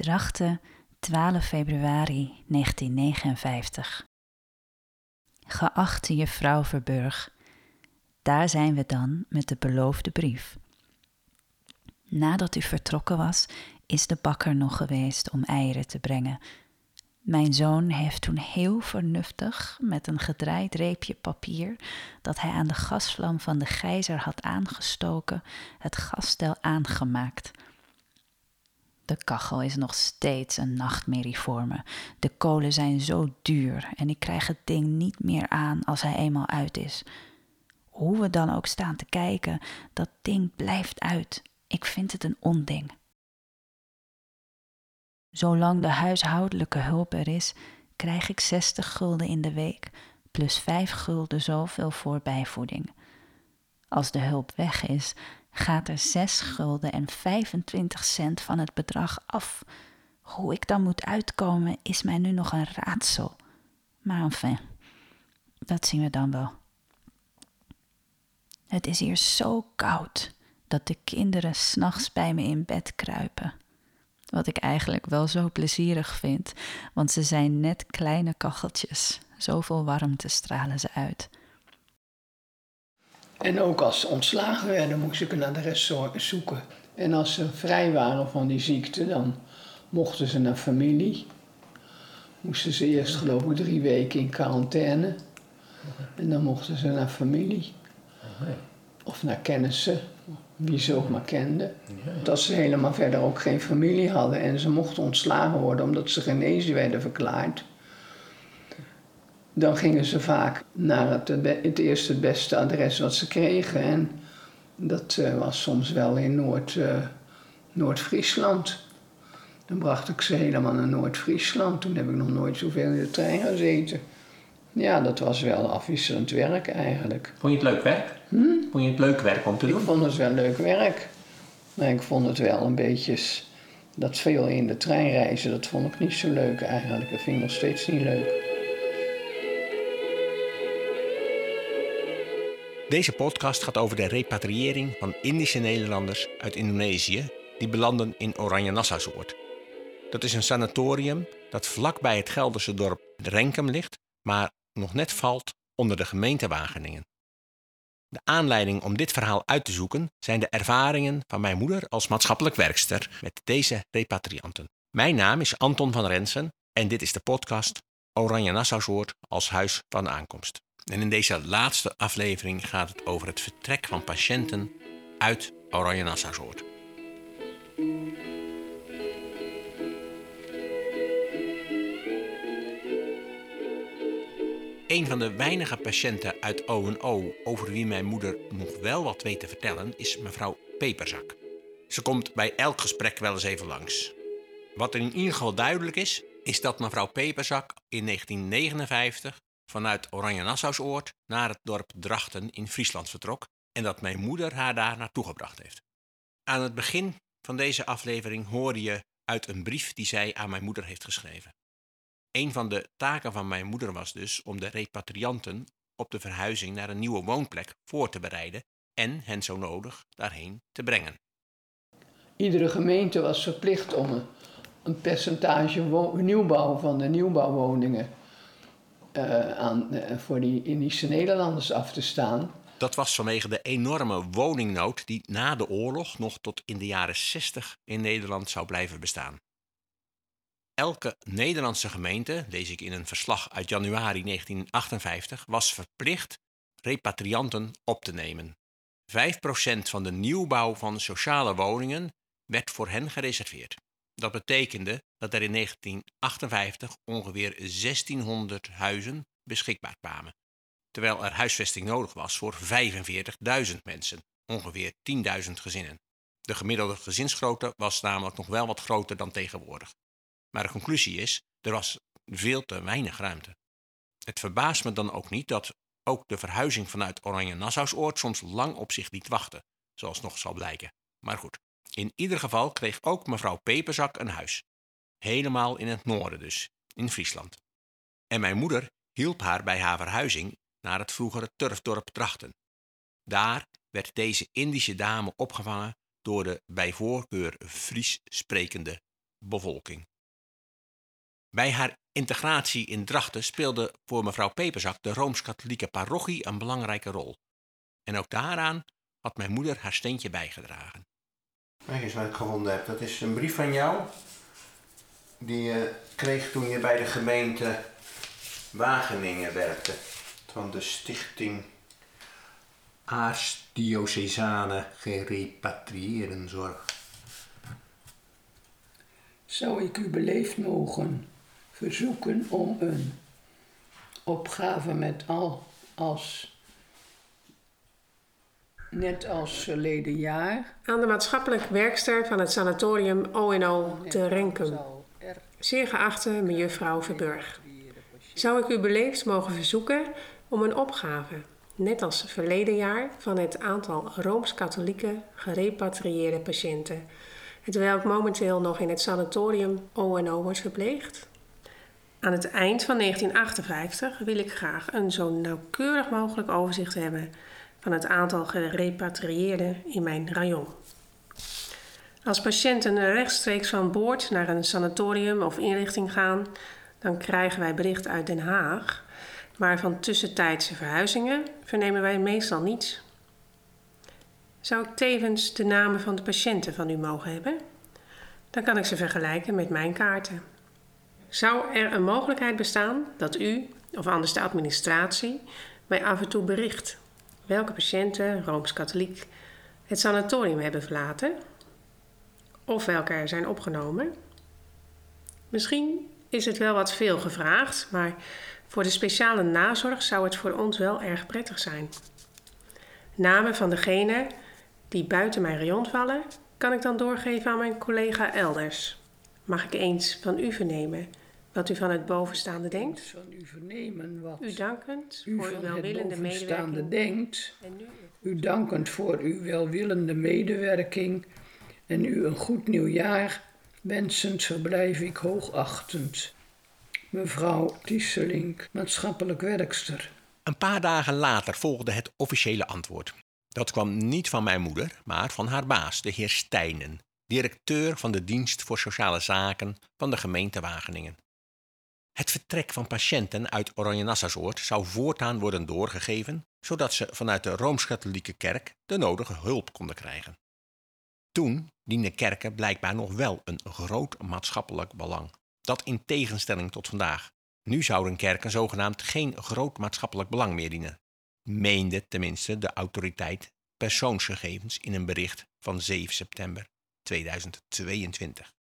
Drachten, 12 februari 1959. Geachte juffrouw Verburg, daar zijn we dan met de beloofde brief. Nadat u vertrokken was, is de bakker nog geweest om eieren te brengen. Mijn zoon heeft toen heel vernuftig met een gedraaid reepje papier dat hij aan de gasvlam van de gijzer had aangestoken, het gasstel aangemaakt. De kachel is nog steeds een nachtmerrie voor me. De kolen zijn zo duur en ik krijg het ding niet meer aan als hij eenmaal uit is. Hoe we dan ook staan te kijken, dat ding blijft uit. Ik vind het een onding. Zolang de huishoudelijke hulp er is, krijg ik 60 gulden in de week, plus 5 gulden zoveel voor bijvoeding. Als de hulp weg is, gaat er 6 gulden en 25 cent van het bedrag af. Hoe ik dan moet uitkomen is mij nu nog een raadsel. Maar enfin, dat zien we dan wel. Het is hier zo koud dat de kinderen s'nachts bij me in bed kruipen. Wat ik eigenlijk wel zo plezierig vind, want ze zijn net kleine kacheltjes. Zoveel warmte stralen ze uit. En ook als ze ontslagen werden, moest ik een adres zoeken. En als ze vrij waren van die ziekte, dan mochten ze naar familie. Moesten ze eerst geloof ik drie weken in quarantaine. En dan mochten ze naar familie. Of naar kennissen wie ze ook maar kenden. Dat ze helemaal verder ook geen familie hadden en ze mochten ontslagen worden omdat ze genezen werden verklaard. Dan gingen ze vaak naar het, het eerste het beste adres wat ze kregen. En dat uh, was soms wel in Noord, uh, Noord-Friesland. Dan bracht ik ze helemaal naar Noord-Friesland. Toen heb ik nog nooit zoveel in de trein gezeten. Ja, dat was wel afwisselend werk eigenlijk. Vond je het leuk werk? Hm? Vond je het leuk werk om te doen? Ik vond het wel leuk werk. Maar ik vond het wel een beetje... Dat veel in de trein reizen, dat vond ik niet zo leuk eigenlijk. Dat vind ik nog steeds niet leuk. Deze podcast gaat over de repatriëring van Indische Nederlanders uit Indonesië... die belanden in Oranje Nassausoord. Dat is een sanatorium dat vlakbij het Gelderse dorp Renkum ligt... maar nog net valt onder de gemeente Wageningen. De aanleiding om dit verhaal uit te zoeken zijn de ervaringen van mijn moeder als maatschappelijk werkster met deze repatrianten. Mijn naam is Anton van Rensen en dit is de podcast Oranje Nassausoord als huis van aankomst. En in deze laatste aflevering gaat het over het vertrek van patiënten uit Oranje Nassausoord. Een van de weinige patiënten uit O&O over wie mijn moeder nog wel wat weet te vertellen is mevrouw Peperzak. Ze komt bij elk gesprek wel eens even langs. Wat er in ieder geval duidelijk is, is dat mevrouw Peperzak in 1959 vanuit Oranje Nassausoord naar het dorp Drachten in Friesland vertrok en dat mijn moeder haar daar naartoe gebracht heeft. Aan het begin van deze aflevering hoorde je uit een brief die zij aan mijn moeder heeft geschreven. Een van de taken van mijn moeder was dus om de repatrianten op de verhuizing naar een nieuwe woonplek voor te bereiden en hen zo nodig daarheen te brengen. Iedere gemeente was verplicht om een percentage nieuwbouw van de nieuwbouwwoningen uh, aan, uh, voor die Indische Nederlanders af te staan. Dat was vanwege de enorme woningnood die na de oorlog nog tot in de jaren 60 in Nederland zou blijven bestaan. Elke Nederlandse gemeente, lees ik in een verslag uit januari 1958, was verplicht repatrianten op te nemen. 5% van de nieuwbouw van sociale woningen werd voor hen gereserveerd. Dat betekende dat er in 1958 ongeveer 1600 huizen beschikbaar kwamen, terwijl er huisvesting nodig was voor 45.000 mensen, ongeveer 10.000 gezinnen. De gemiddelde gezinsgrootte was namelijk nog wel wat groter dan tegenwoordig. Maar de conclusie is, er was veel te weinig ruimte. Het verbaast me dan ook niet dat ook de verhuizing vanuit Oranje Nassausoord soms lang op zich liet wachten, zoals nog zal blijken. Maar goed, in ieder geval kreeg ook mevrouw Peperzak een huis. Helemaal in het noorden dus, in Friesland. En mijn moeder hielp haar bij haar verhuizing naar het vroegere turfdorp Drachten. Daar werd deze Indische dame opgevangen door de bij voorkeur Fries sprekende bevolking. Bij haar integratie in Drachten speelde voor mevrouw Peperzak de Rooms-Katholieke parochie een belangrijke rol. En ook daaraan had mijn moeder haar steentje bijgedragen. Kijk eens wat ik gevonden heb. Dat is een brief van jou. Die je kreeg toen je bij de gemeente Wageningen werkte. Van de stichting Aartsdiocesane Gerepatriërenzorg. Zou ik u beleefd mogen verzoeken om een opgave met al als net als verleden jaar aan de maatschappelijk werkster van het sanatorium ONO te Renkum. Zeer geachte mejuffrouw Verburg, zou ik u beleefd mogen verzoeken om een opgave, net als verleden jaar, van het aantal rooms-katholieke gerepatrieerde patiënten, het welk momenteel nog in het sanatorium ONO wordt verpleegd? Aan het eind van 1958 wil ik graag een zo nauwkeurig mogelijk overzicht hebben van het aantal gerepatrieerden in mijn rayon. Als patiënten rechtstreeks van boord naar een sanatorium of inrichting gaan, dan krijgen wij bericht uit Den Haag, maar van tussentijdse verhuizingen vernemen wij meestal niets. Zou ik tevens de namen van de patiënten van u mogen hebben? Dan kan ik ze vergelijken met mijn kaarten. Zou er een mogelijkheid bestaan dat u, of anders de administratie, mij af en toe bericht welke patiënten, rooms-katholiek, het sanatorium hebben verlaten of welke er zijn opgenomen? Misschien is het wel wat veel gevraagd, maar voor de speciale nazorg zou het voor ons wel erg prettig zijn. Namen van degenen die buiten mijn rayon vallen, kan ik dan doorgeven aan mijn collega elders. Mag ik eens van u vernemen wat u van het bovenstaande denkt? van u vernemen wat U dankend u voor uw welwillende bovenstaande medewerking. denkt. En nu U dankend voor uw welwillende medewerking en u een goed nieuwjaar wensend verblijf ik hoogachtend. Mevrouw Tieselink, maatschappelijk werkster. Een paar dagen later volgde het officiële antwoord. Dat kwam niet van mijn moeder, maar van haar baas, de heer Stijnen, directeur van de dienst voor sociale zaken van de gemeente Wageningen. Het vertrek van patiënten uit Oranje-Nassausoord zou voortaan worden doorgegeven, zodat ze vanuit de Rooms-Katholieke Kerk de nodige hulp konden krijgen. Toen dienden kerken blijkbaar nog wel een groot maatschappelijk belang, dat in tegenstelling tot vandaag. Nu zouden kerken zogenaamd geen groot maatschappelijk belang meer dienen, meende tenminste de autoriteit persoonsgegevens in een bericht van 7 september 2022.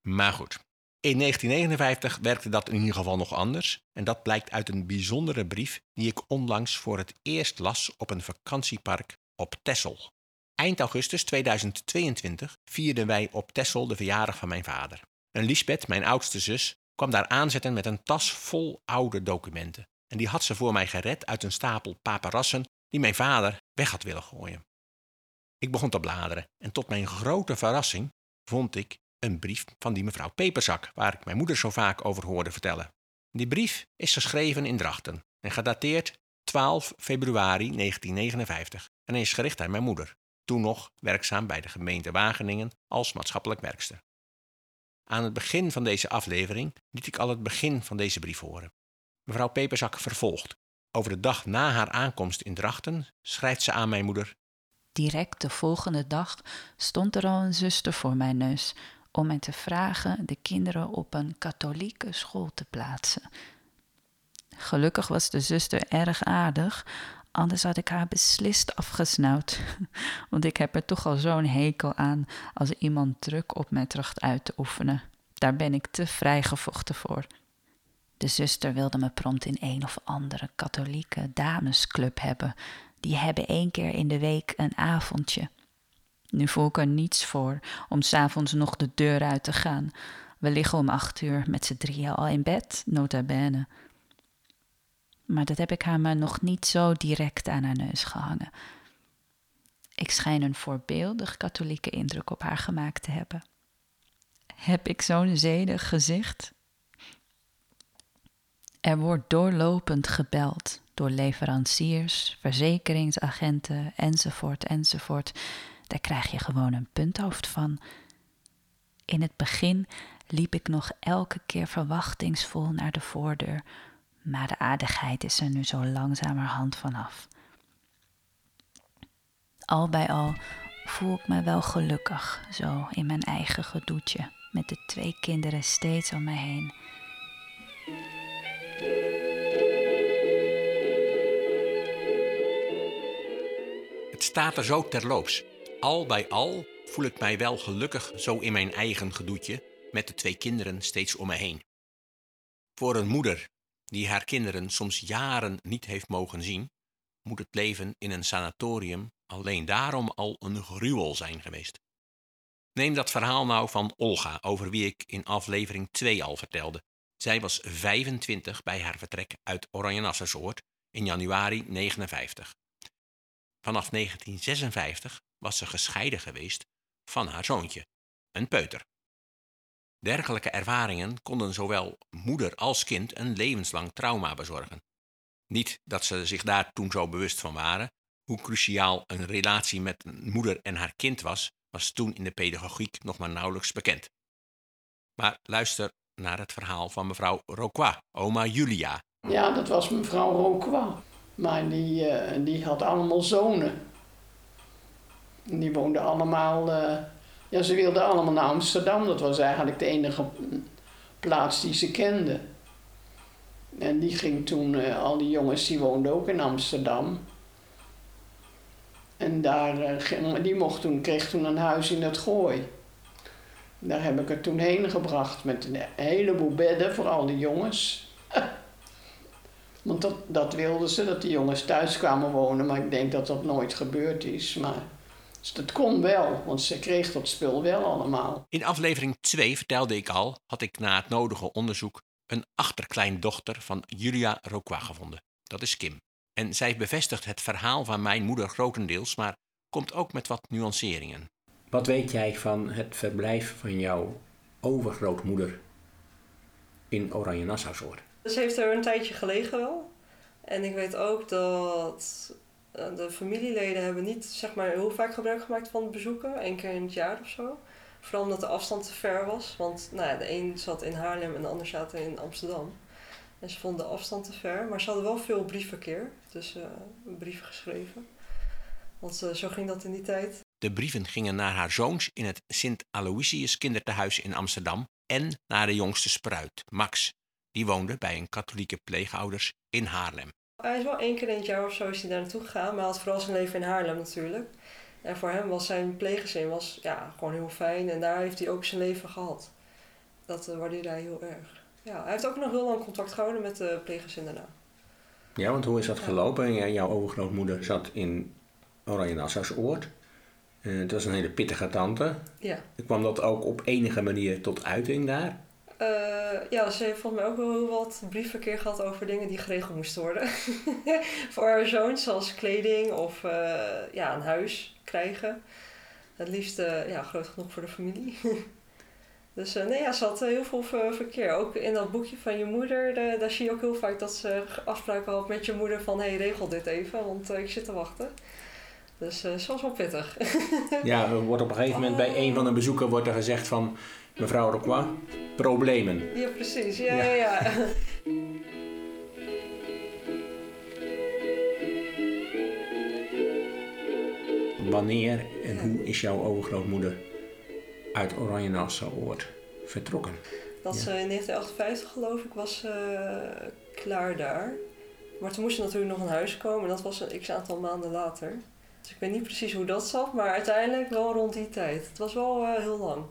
Maar goed, in 1959 werkte dat in ieder geval nog anders en dat blijkt uit een bijzondere brief die ik onlangs voor het eerst las op een vakantiepark op Texel. Eind augustus 2022 vierden wij op Texel de verjaardag van mijn vader. En Lisbeth, mijn oudste zus, kwam daar aanzetten met een tas vol oude documenten. En die had ze voor mij gered uit een stapel paparassen die mijn vader weg had willen gooien. Ik begon te bladeren en tot mijn grote verrassing vond ik een brief van die mevrouw Peperzak, waar ik mijn moeder zo vaak over hoorde vertellen. Die brief is geschreven in Drachten en gedateerd 12 februari 1959 en is gericht aan mijn moeder, toen nog werkzaam bij de gemeente Wageningen als maatschappelijk werkster. Aan het begin van deze aflevering liet ik al het begin van deze brief horen. Mevrouw Peperzak vervolgt. Over de dag na haar aankomst in Drachten schrijft ze aan mijn moeder: Direct de volgende dag stond er al een zuster voor mijn neus om mij te vragen de kinderen op een katholieke school te plaatsen. Gelukkig was de zuster erg aardig, anders had ik haar beslist afgesnauwd. Want ik heb er toch al zo'n hekel aan als iemand druk op mij tracht uit te oefenen. Daar ben ik te vrijgevochten voor. De zuster wilde me prompt in een of andere katholieke damesclub hebben. Die hebben één keer in de week een avondje. Nu voel ik er niets voor om s'avonds nog de deur uit te gaan. We liggen om acht uur met z'n drieën al in bed, nota bene. Maar dat heb ik haar maar nog niet zo direct aan haar neus gehangen. Ik schijn een voorbeeldig katholieke indruk op haar gemaakt te hebben. Heb ik zo'n zedig gezicht? Er wordt doorlopend gebeld door leveranciers, verzekeringsagenten enzovoort enzovoort. Daar krijg je gewoon een punthoofd van. In het begin liep ik nog elke keer verwachtingsvol naar de voordeur, maar de aardigheid is er nu zo langzamerhand vanaf. Al bij al voel ik me wel gelukkig, zo in mijn eigen gedoetje, met de twee kinderen steeds om me heen. Het staat er zo terloops. Al bij al voel ik mij wel gelukkig zo in mijn eigen gedoetje, met de twee kinderen steeds om me heen. Voor een moeder die haar kinderen soms jaren niet heeft mogen zien, moet het leven in een sanatorium alleen daarom al een gruwel zijn geweest. Neem dat verhaal nou van Olga, over wie ik in aflevering 2 al vertelde. Zij was 25 bij haar vertrek uit Oranjenassersoort in januari 59. Vanaf 1956 was ze gescheiden geweest van haar zoontje, een peuter. Dergelijke ervaringen konden zowel moeder als kind een levenslang trauma bezorgen. Niet dat ze zich daar toen zo bewust van waren. Hoe cruciaal een relatie met een moeder en haar kind was, was toen in de pedagogiek nog maar nauwelijks bekend. Maar luister naar het verhaal van mevrouw Roquois, oma Julia. Ja, dat was mevrouw Roquois. Maar die, uh, die had allemaal zonen. Die woonden allemaal. Uh, ja, ze wilden allemaal naar Amsterdam. Dat was eigenlijk de enige plaats die ze kende. En die ging toen, uh, al die jongens die woonden ook in Amsterdam. En daar, ging, die mocht toen, kreeg toen een huis in het Gooi. Daar heb ik het toen heen gebracht met een heleboel bedden voor al die jongens. Want dat, dat wilden ze, dat die jongens thuis kwamen wonen, maar ik denk dat dat nooit gebeurd is. Maar dus dat kon wel, want ze kreeg dat spul wel allemaal. In aflevering 2 vertelde ik al, had ik na het nodige onderzoek een achterkleindochter van Julia Roquois gevonden. Dat is Kim. En zij bevestigt het verhaal van mijn moeder grotendeels, maar komt ook met wat nuanceringen. Wat weet jij van het verblijf van jouw overgrootmoeder in Oranje Nassausoord? Ze heeft er een tijdje gelegen wel. En ik weet ook dat de familieleden hebben niet zeg maar, heel vaak gebruik gemaakt van bezoeken. één keer in het jaar of zo. Vooral omdat de afstand te ver was. Want nou ja, de een zat in Haarlem en de ander zat in Amsterdam. En ze vonden de afstand te ver. Maar ze hadden wel veel briefverkeer. Dus uh, brieven geschreven. Want uh, zo ging dat in die tijd. De brieven gingen naar haar zoons in het Sint Aloysius kindertehuis in Amsterdam. En naar de jongste spruit, Max. Die woonde bij een katholieke pleegouders in Haarlem. Hij is wel één keer in het jaar of zo is hij daar naartoe gegaan. Maar hij had vooral zijn leven in Haarlem natuurlijk. En voor hem was zijn pleeggezin was, ja, gewoon heel fijn. En daar heeft hij ook zijn leven gehad. Dat uh, waardeerde hij heel erg. Ja, hij heeft ook nog heel lang contact gehouden met de pleeggezin daarna. Ja, want hoe is dat gelopen? Ja, jouw overgrootmoeder zat in Oranje Nassau's Oord. Uh, het was een hele pittige tante. Ja. Kwam dat ook op enige manier tot uiting daar? Uh, ja, ze heeft volgens mij ook wel wat briefverkeer gehad over dingen die geregeld moesten worden. Voor haar zoons, zoals kleding of uh, ja, een huis krijgen. Het liefst uh, ja, groot genoeg voor de familie. dus nee, ja, ze had heel veel verkeer. Ook in dat boekje van je moeder, de, daar zie je ook heel vaak dat ze afspraken had met je moeder van... hé, hey, regel dit even, want ik zit te wachten. Dus uh, was wel pittig. ja, er wordt op een gegeven moment bij een van de bezoeken wordt er gezegd van... Mevrouw Roquois, problemen. Ja, precies. Ja, ja, ja. ja. Wanneer en hoe is jouw overgrootmoeder uit Oranje Nassau-Oord vertrokken? Dat ze in 1958 geloof ik was uh, klaar daar. Maar toen moest ze natuurlijk nog een huis komen en dat was een x aantal maanden later. Dus ik weet niet precies hoe dat zat, maar uiteindelijk wel rond die tijd. Het was wel uh, heel lang.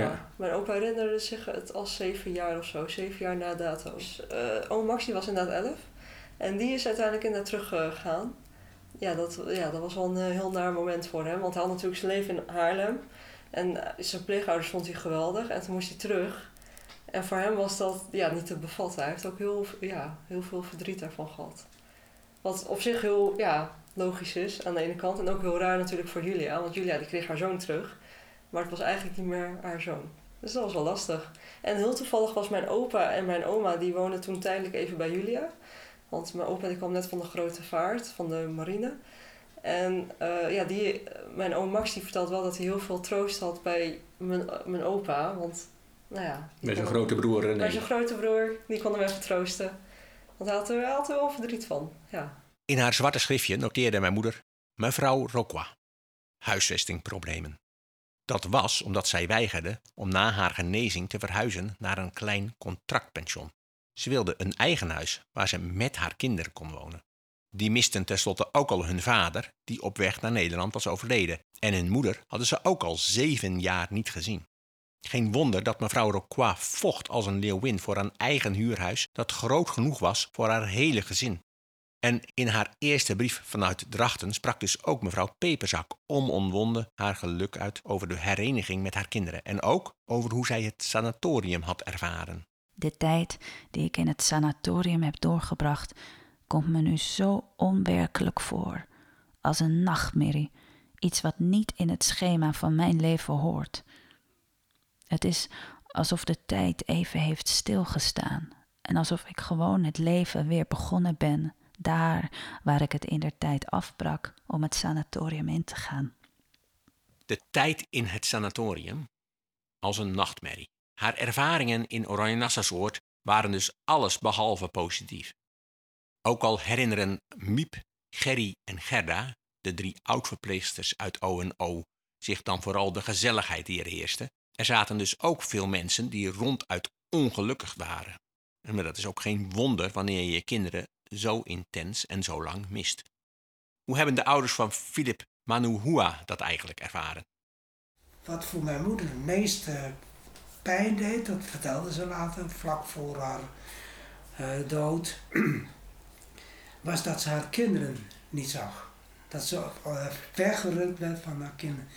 Ja. Mijn opa herinnerde zich het als zeven jaar of zo, zeven jaar na dato. Dus, uh, oom Max die was inderdaad elf. En die is uiteindelijk inderdaad teruggegaan. Ja dat, ja, dat was wel een heel naar moment voor hem. Want hij had natuurlijk zijn leven in Haarlem. En zijn pleegouders vond hij geweldig. En toen moest hij terug. En voor hem was dat ja, niet te bevatten. Hij heeft ook heel, ja, heel veel verdriet daarvan gehad. Wat op zich heel ja, logisch is aan de ene kant. En ook heel raar natuurlijk voor Julia. Want Julia die kreeg haar zoon terug. Maar het was eigenlijk niet meer haar zoon. Dus dat was wel lastig. En heel toevallig was mijn opa en mijn oma, die woonden toen tijdelijk even bij Julia. Want mijn opa die kwam net van de grote vaart, van de marine. En uh, ja, die, mijn oom Max die vertelt wel dat hij heel veel troost had bij mijn, mijn opa. Want, nou ja... Bij zijn grote broer René. Bij zijn grote broer, die kon hem even troosten. Want hij had er, hij had er wel verdriet van, ja. In haar zwarte schriftje noteerde mijn moeder mevrouw Rocqua. Huisvestingproblemen. Dat was omdat zij weigerde om na haar genezing te verhuizen naar een klein contractpension. Ze wilde een eigen huis waar ze met haar kinderen kon wonen. Die misten tenslotte ook al hun vader, die op weg naar Nederland was overleden. En hun moeder hadden ze ook al zeven jaar niet gezien. Geen wonder dat mevrouw Rocqua vocht als een leeuwin voor een eigen huurhuis dat groot genoeg was voor haar hele gezin. En in haar eerste brief vanuit Drachten sprak dus ook mevrouw Peperzak onomwonden haar geluk uit over de hereniging met haar kinderen en ook over hoe zij het sanatorium had ervaren. De tijd die ik in het sanatorium heb doorgebracht, komt me nu zo onwerkelijk voor, als een nachtmerrie, iets wat niet in het schema van mijn leven hoort. Het is alsof de tijd even heeft stilgestaan en alsof ik gewoon het leven weer begonnen ben, daar waar ik het in der tijd afbrak om het sanatorium in te gaan. De tijd in het sanatorium als een nachtmerrie. Haar ervaringen in Oranje waren dus alles behalve positief. Ook al herinneren Miep, Gerry en Gerda, de drie oudverpleegsters uit O&O, zich dan vooral de gezelligheid die er heerste, er zaten dus ook veel mensen die ronduit ongelukkig waren. Maar dat is ook geen wonder wanneer je je kinderen zo intens en zo lang mist. Hoe hebben de ouders van Philip Manuhua dat eigenlijk ervaren? Wat voor mijn moeder het meeste pijn deed, dat vertelde ze later, vlak voor haar uh, dood, was dat ze haar kinderen niet zag. Dat ze uh, weggerukt werd van haar kinderen.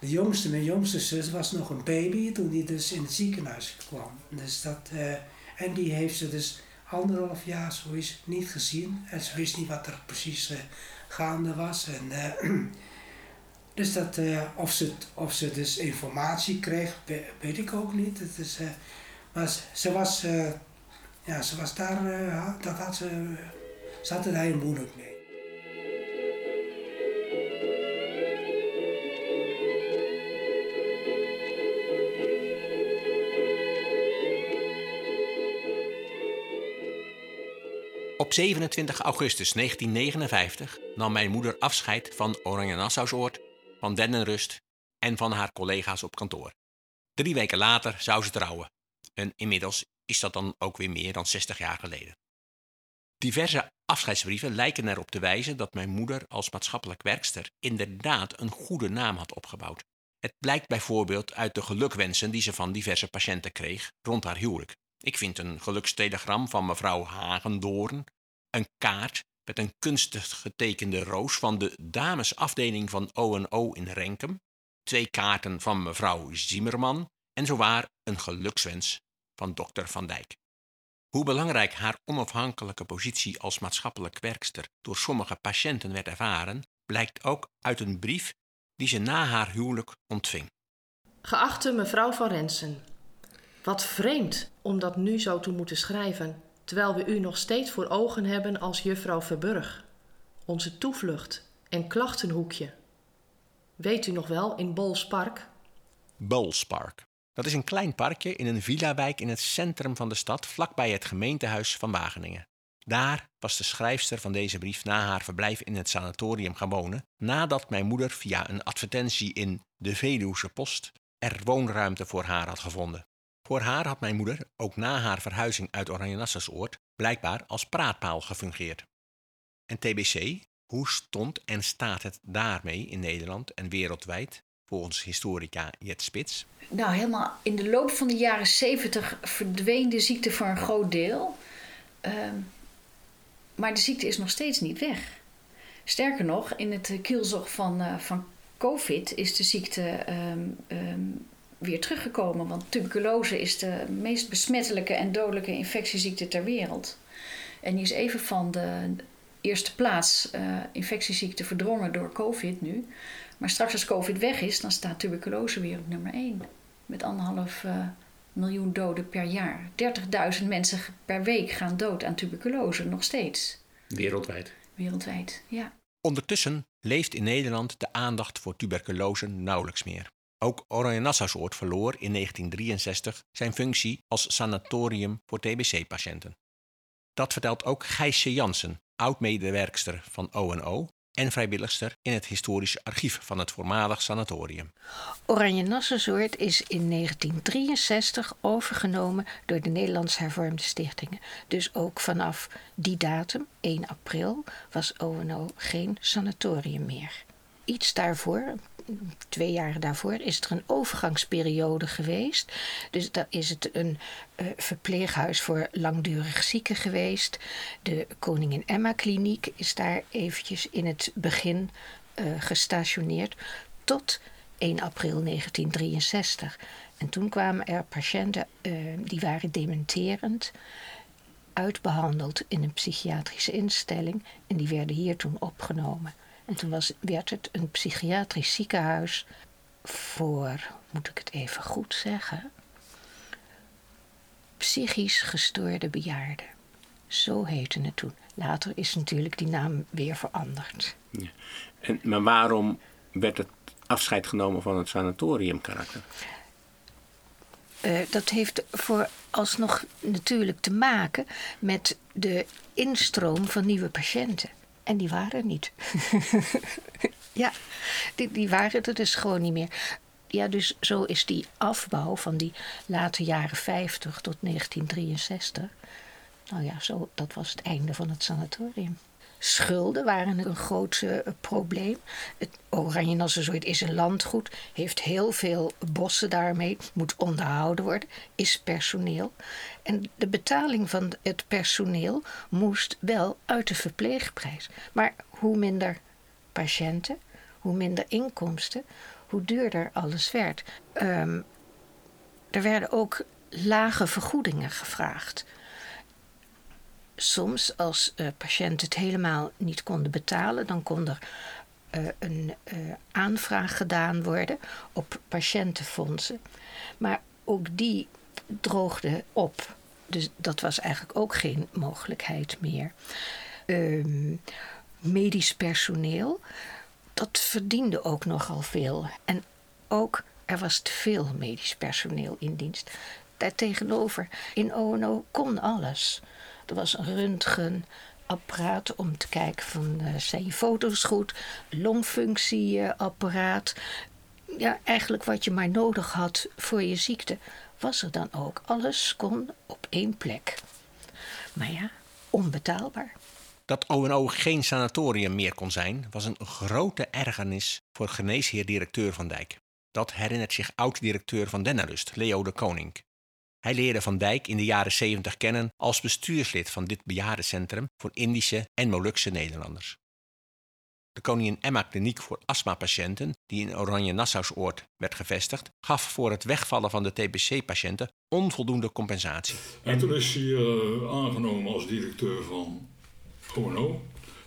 De jongste, mijn jongste zus, was nog een baby toen die dus in het ziekenhuis kwam. Dus dat, uh, en die heeft ze dus anderhalf jaar zoiets niet gezien. En ze wist niet wat er precies uh, gaande was. En, dus dat, of, ze, of ze dus informatie kreeg, weet ik ook niet. Het is, maar ze was, ja, ze was daar, dat had ze zat er heel moeilijk mee. Op 27 augustus 1959 nam mijn moeder afscheid van Oranje Nassausoord, van Dennenrust en van haar collega's op kantoor. Drie weken later zou ze trouwen. En inmiddels is dat dan ook weer meer dan 60 jaar geleden. Diverse afscheidsbrieven lijken erop te wijzen dat mijn moeder als maatschappelijk werkster inderdaad een goede naam had opgebouwd. Het blijkt bijvoorbeeld uit de gelukwensen die ze van diverse patiënten kreeg rond haar huwelijk. Ik vind een gelukstelegram van mevrouw Hagendoorn, een kaart met een kunstig getekende roos van de damesafdeling van O&O in Renkum, twee kaarten van mevrouw Zimmerman en zowaar een gelukswens van dokter Van Dijk. Hoe belangrijk haar onafhankelijke positie als maatschappelijk werkster door sommige patiënten werd ervaren, blijkt ook uit een brief die ze na haar huwelijk ontving. Geachte mevrouw van Rensen, wat vreemd om dat nu zo te moeten schrijven, terwijl we u nog steeds voor ogen hebben als juffrouw Verburg, onze toevlucht en klachtenhoekje. Weet u nog wel in Bolspark? Bolspark. Dat is een klein parkje in een villa-wijk in het centrum van de stad, vlakbij het gemeentehuis van Wageningen. Daar was de schrijfster van deze brief na haar verblijf in het sanatorium gaan wonen, nadat mijn moeder via een advertentie in de Veluwse Post er woonruimte voor haar had gevonden. Voor haar had mijn moeder, ook na haar verhuizing uit Oranje-Nassausoord, blijkbaar als praatpaal gefungeerd. En TBC, hoe stond en staat het daarmee in Nederland en wereldwijd, volgens historica Jet Spits? nou, helemaal in de loop van de jaren zeventig verdween de ziekte voor een groot deel. Ehm, maar de ziekte is nog steeds niet weg. Sterker nog, in het kielzog van, uh, van COVID is de ziekte ehm, ehm, weer teruggekomen. Want tuberculose is de meest besmettelijke en dodelijke infectieziekte ter wereld. En die is even van de eerste plaats uh, infectieziekte verdrongen door COVID nu. Maar straks als COVID weg is, dan staat tuberculose weer op nummer 1 met anderhalf uh, miljoen doden per jaar. 30.000 mensen per week gaan dood aan tuberculose, nog steeds. Wereldwijd. Wereldwijd, ja. Ondertussen leeft in Nederland de aandacht voor tuberculose nauwelijks meer. Ook Oranje Nassausoord verloor in 1963 zijn functie als sanatorium voor TBC-patiënten. Dat vertelt ook Gijsje Jansen, oud-medewerkster van ONO en vrijwilligster in het historische archief van het voormalig sanatorium. Oranje Nassausoord is in 1963 overgenomen door de Nederlands Hervormde Stichtingen. Dus ook vanaf die datum, 1 april, was ONO geen sanatorium meer. Iets daarvoor, twee jaar daarvoor, is er een overgangsperiode geweest. Dus daar is het een uh, verpleeghuis voor langdurig zieken geweest. De Koningin Emma Kliniek is daar eventjes in het begin uh, gestationeerd tot 1 april 1963. En toen kwamen er patiënten uh, die waren dementerend uitbehandeld in een psychiatrische instelling en die werden hier toen opgenomen. En toen was, werd het een psychiatrisch ziekenhuis voor, moet ik het even goed zeggen, psychisch gestoorde bejaarden. Zo heette het toen. Later is natuurlijk die naam weer veranderd. Ja. En, maar waarom werd het afscheid genomen van het sanatoriumkarakter? Uh, dat heeft vooralsnog natuurlijk te maken met de instroom van nieuwe patiënten. En die waren niet. ja, die, die waren er dus gewoon niet meer. Ja, dus zo is die afbouw van die late jaren 50 tot 1963. Nou ja, zo, dat was het einde van het sanatorium. Schulden waren een groot uh, probleem. Het Oranje Nassausoort is een landgoed, heeft heel veel bossen daarmee, moet onderhouden worden, is personeel. En de betaling van het personeel moest wel uit de verpleegprijs. Maar hoe minder patiënten, hoe minder inkomsten, hoe duurder alles werd. Um, er werden ook lage vergoedingen gevraagd soms als uh, patiënten het helemaal niet konden betalen, dan kon er uh, een uh, aanvraag gedaan worden op patiëntenfondsen. Maar ook die droogde op. Dus dat was eigenlijk ook geen mogelijkheid meer. Um, medisch personeel, dat verdiende ook nogal veel. En ook er was te veel medisch personeel in dienst. Daartegenover, in ONO kon alles. Er was een röntgenapparaat om te kijken van uh, zijn je foto's goed, longfunctieapparaat. Ja, eigenlijk wat je maar nodig had voor je ziekte, was er dan ook. Alles kon op één plek. Maar ja, onbetaalbaar. Dat ONO geen sanatorium meer kon zijn, was een grote ergernis voor geneesheer-directeur Van Dijk. Dat herinnert zich oud-directeur van Dennarust, Leo de Koning. Hij leerde Van Dijk in de jaren 70 kennen als bestuurslid van dit bejaardencentrum voor Indische en Molukse Nederlanders. De Koningin Emma Kliniek voor astmapatiënten, die in Oranje Nassausoord werd gevestigd, gaf voor het wegvallen van de TBC-patiënten onvoldoende compensatie. En toen is hij uh, aangenomen als directeur van ONO,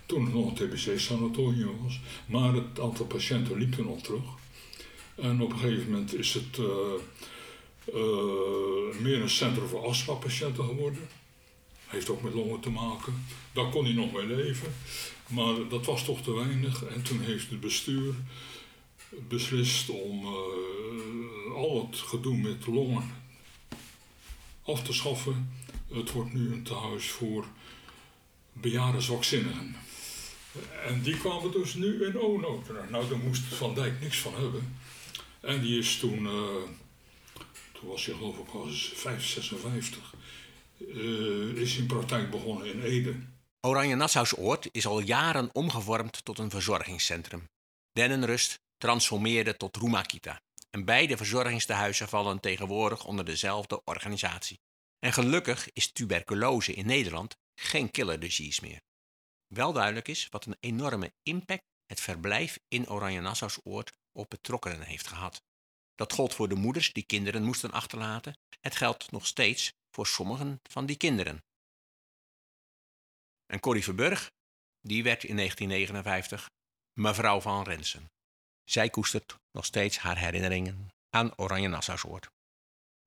toen het nog een TBC-sanatorium was. Maar het aantal patiënten liep er nog terug. En op een gegeven moment is het uh, uh, meer een centrum voor astmapatiënten geworden. Heeft ook met longen te maken. Daar kon hij nog mee leven. Maar dat was toch te weinig. En toen heeft het bestuur beslist om uh, al het gedoe met longen af te schaffen. Het wordt nu een tehuis voor bejaarde zwakzinnigen. En die kwamen dus nu in ONO Nou, daar moest Van Dijk niks van hebben. En die is toen, uh, was hij geloof ik was 5, 56, uh, is in praktijk begonnen in Ede. Oranje Nassausoord is al jaren omgevormd tot een verzorgingscentrum. Dennenrust transformeerde tot Rumakita. En beide verzorgingstehuizen vallen tegenwoordig onder dezelfde organisatie. En gelukkig is tuberculose in Nederland geen killer disease meer. Wel duidelijk is wat een enorme impact het verblijf in Oranje Nassausoord op betrokkenen heeft gehad. Dat gold voor de moeders die kinderen moesten achterlaten. Het geldt nog steeds voor sommigen van die kinderen. En Corrie Verburg, die werd in 1959 mevrouw van Rensen. Zij koestert nog steeds haar herinneringen aan Oranje Nassausoord.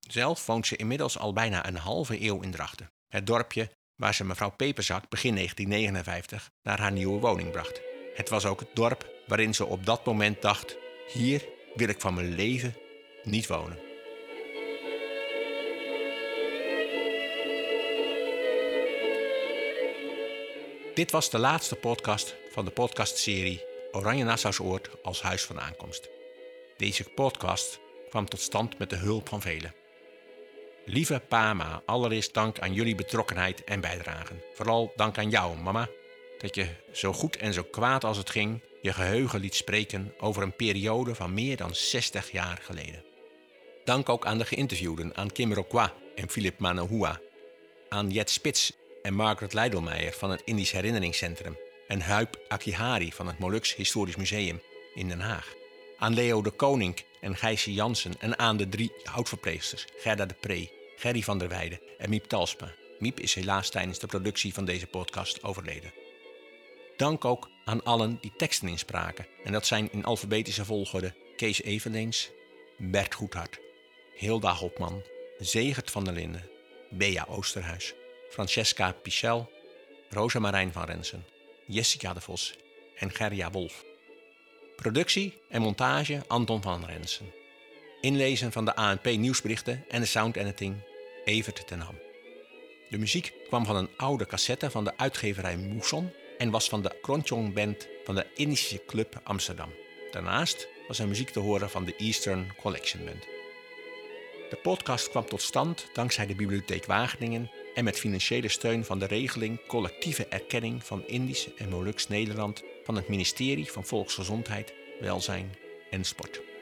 Zelf woont ze inmiddels al bijna een halve eeuw in Drachten, het dorpje waar ze mevrouw Peperzak begin 1959 naar haar nieuwe woning bracht. Het was ook het dorp waarin ze op dat moment dacht: hier wil ik van mijn leven niet wonen. Dit was de laatste podcast van de podcastserie Oranje Nassausoord als huis van aankomst. Deze podcast kwam tot stand met de hulp van velen. Lieve Pama, allereerst dank aan jullie betrokkenheid en bijdragen. Vooral dank aan jou, mama, dat je zo goed en zo kwaad als het ging je geheugen liet spreken over een periode van meer dan 60 jaar geleden. Dank ook aan de geïnterviewden, aan Kim Rokwa en Philip Manahua, aan Jet Spits en Margaret Leidelmeijer van het Indisch Herinneringscentrum en Huip Akihari van het Molux Historisch Museum in Den Haag. Aan Leo de Koning en Gijsje Jansen en aan de drie houtverpleegsters Gerda de Pre, Gerry van der Weijden en Miep Talsma. Miep is helaas tijdens de productie van deze podcast overleden. Dank ook aan allen die teksten inspraken. En dat zijn in alfabetische volgorde Kees Evenleens, Bert Goedhart, Hilda Hopman, Zegert van der Linden, Bea Oosterhuis, Francesca Pichel, Rosa Marijn van Rensen, Jessica de Vos en Gerja Wolf. Productie en montage Anton van Rensen. Inlezen van de ANP nieuwsberichten en de sound editing Evert ten Ham. De muziek kwam van een oude cassette van de uitgeverij Mousson en was van de Kronchong Band van de Indische Club Amsterdam. Daarnaast was er muziek te horen van de Eastern Collection Band. De podcast kwam tot stand dankzij de Bibliotheek Wageningen en met financiële steun van de regeling Collectieve Erkenning van Indisch en Molux Nederland van het ministerie van Volksgezondheid, Welzijn en Sport.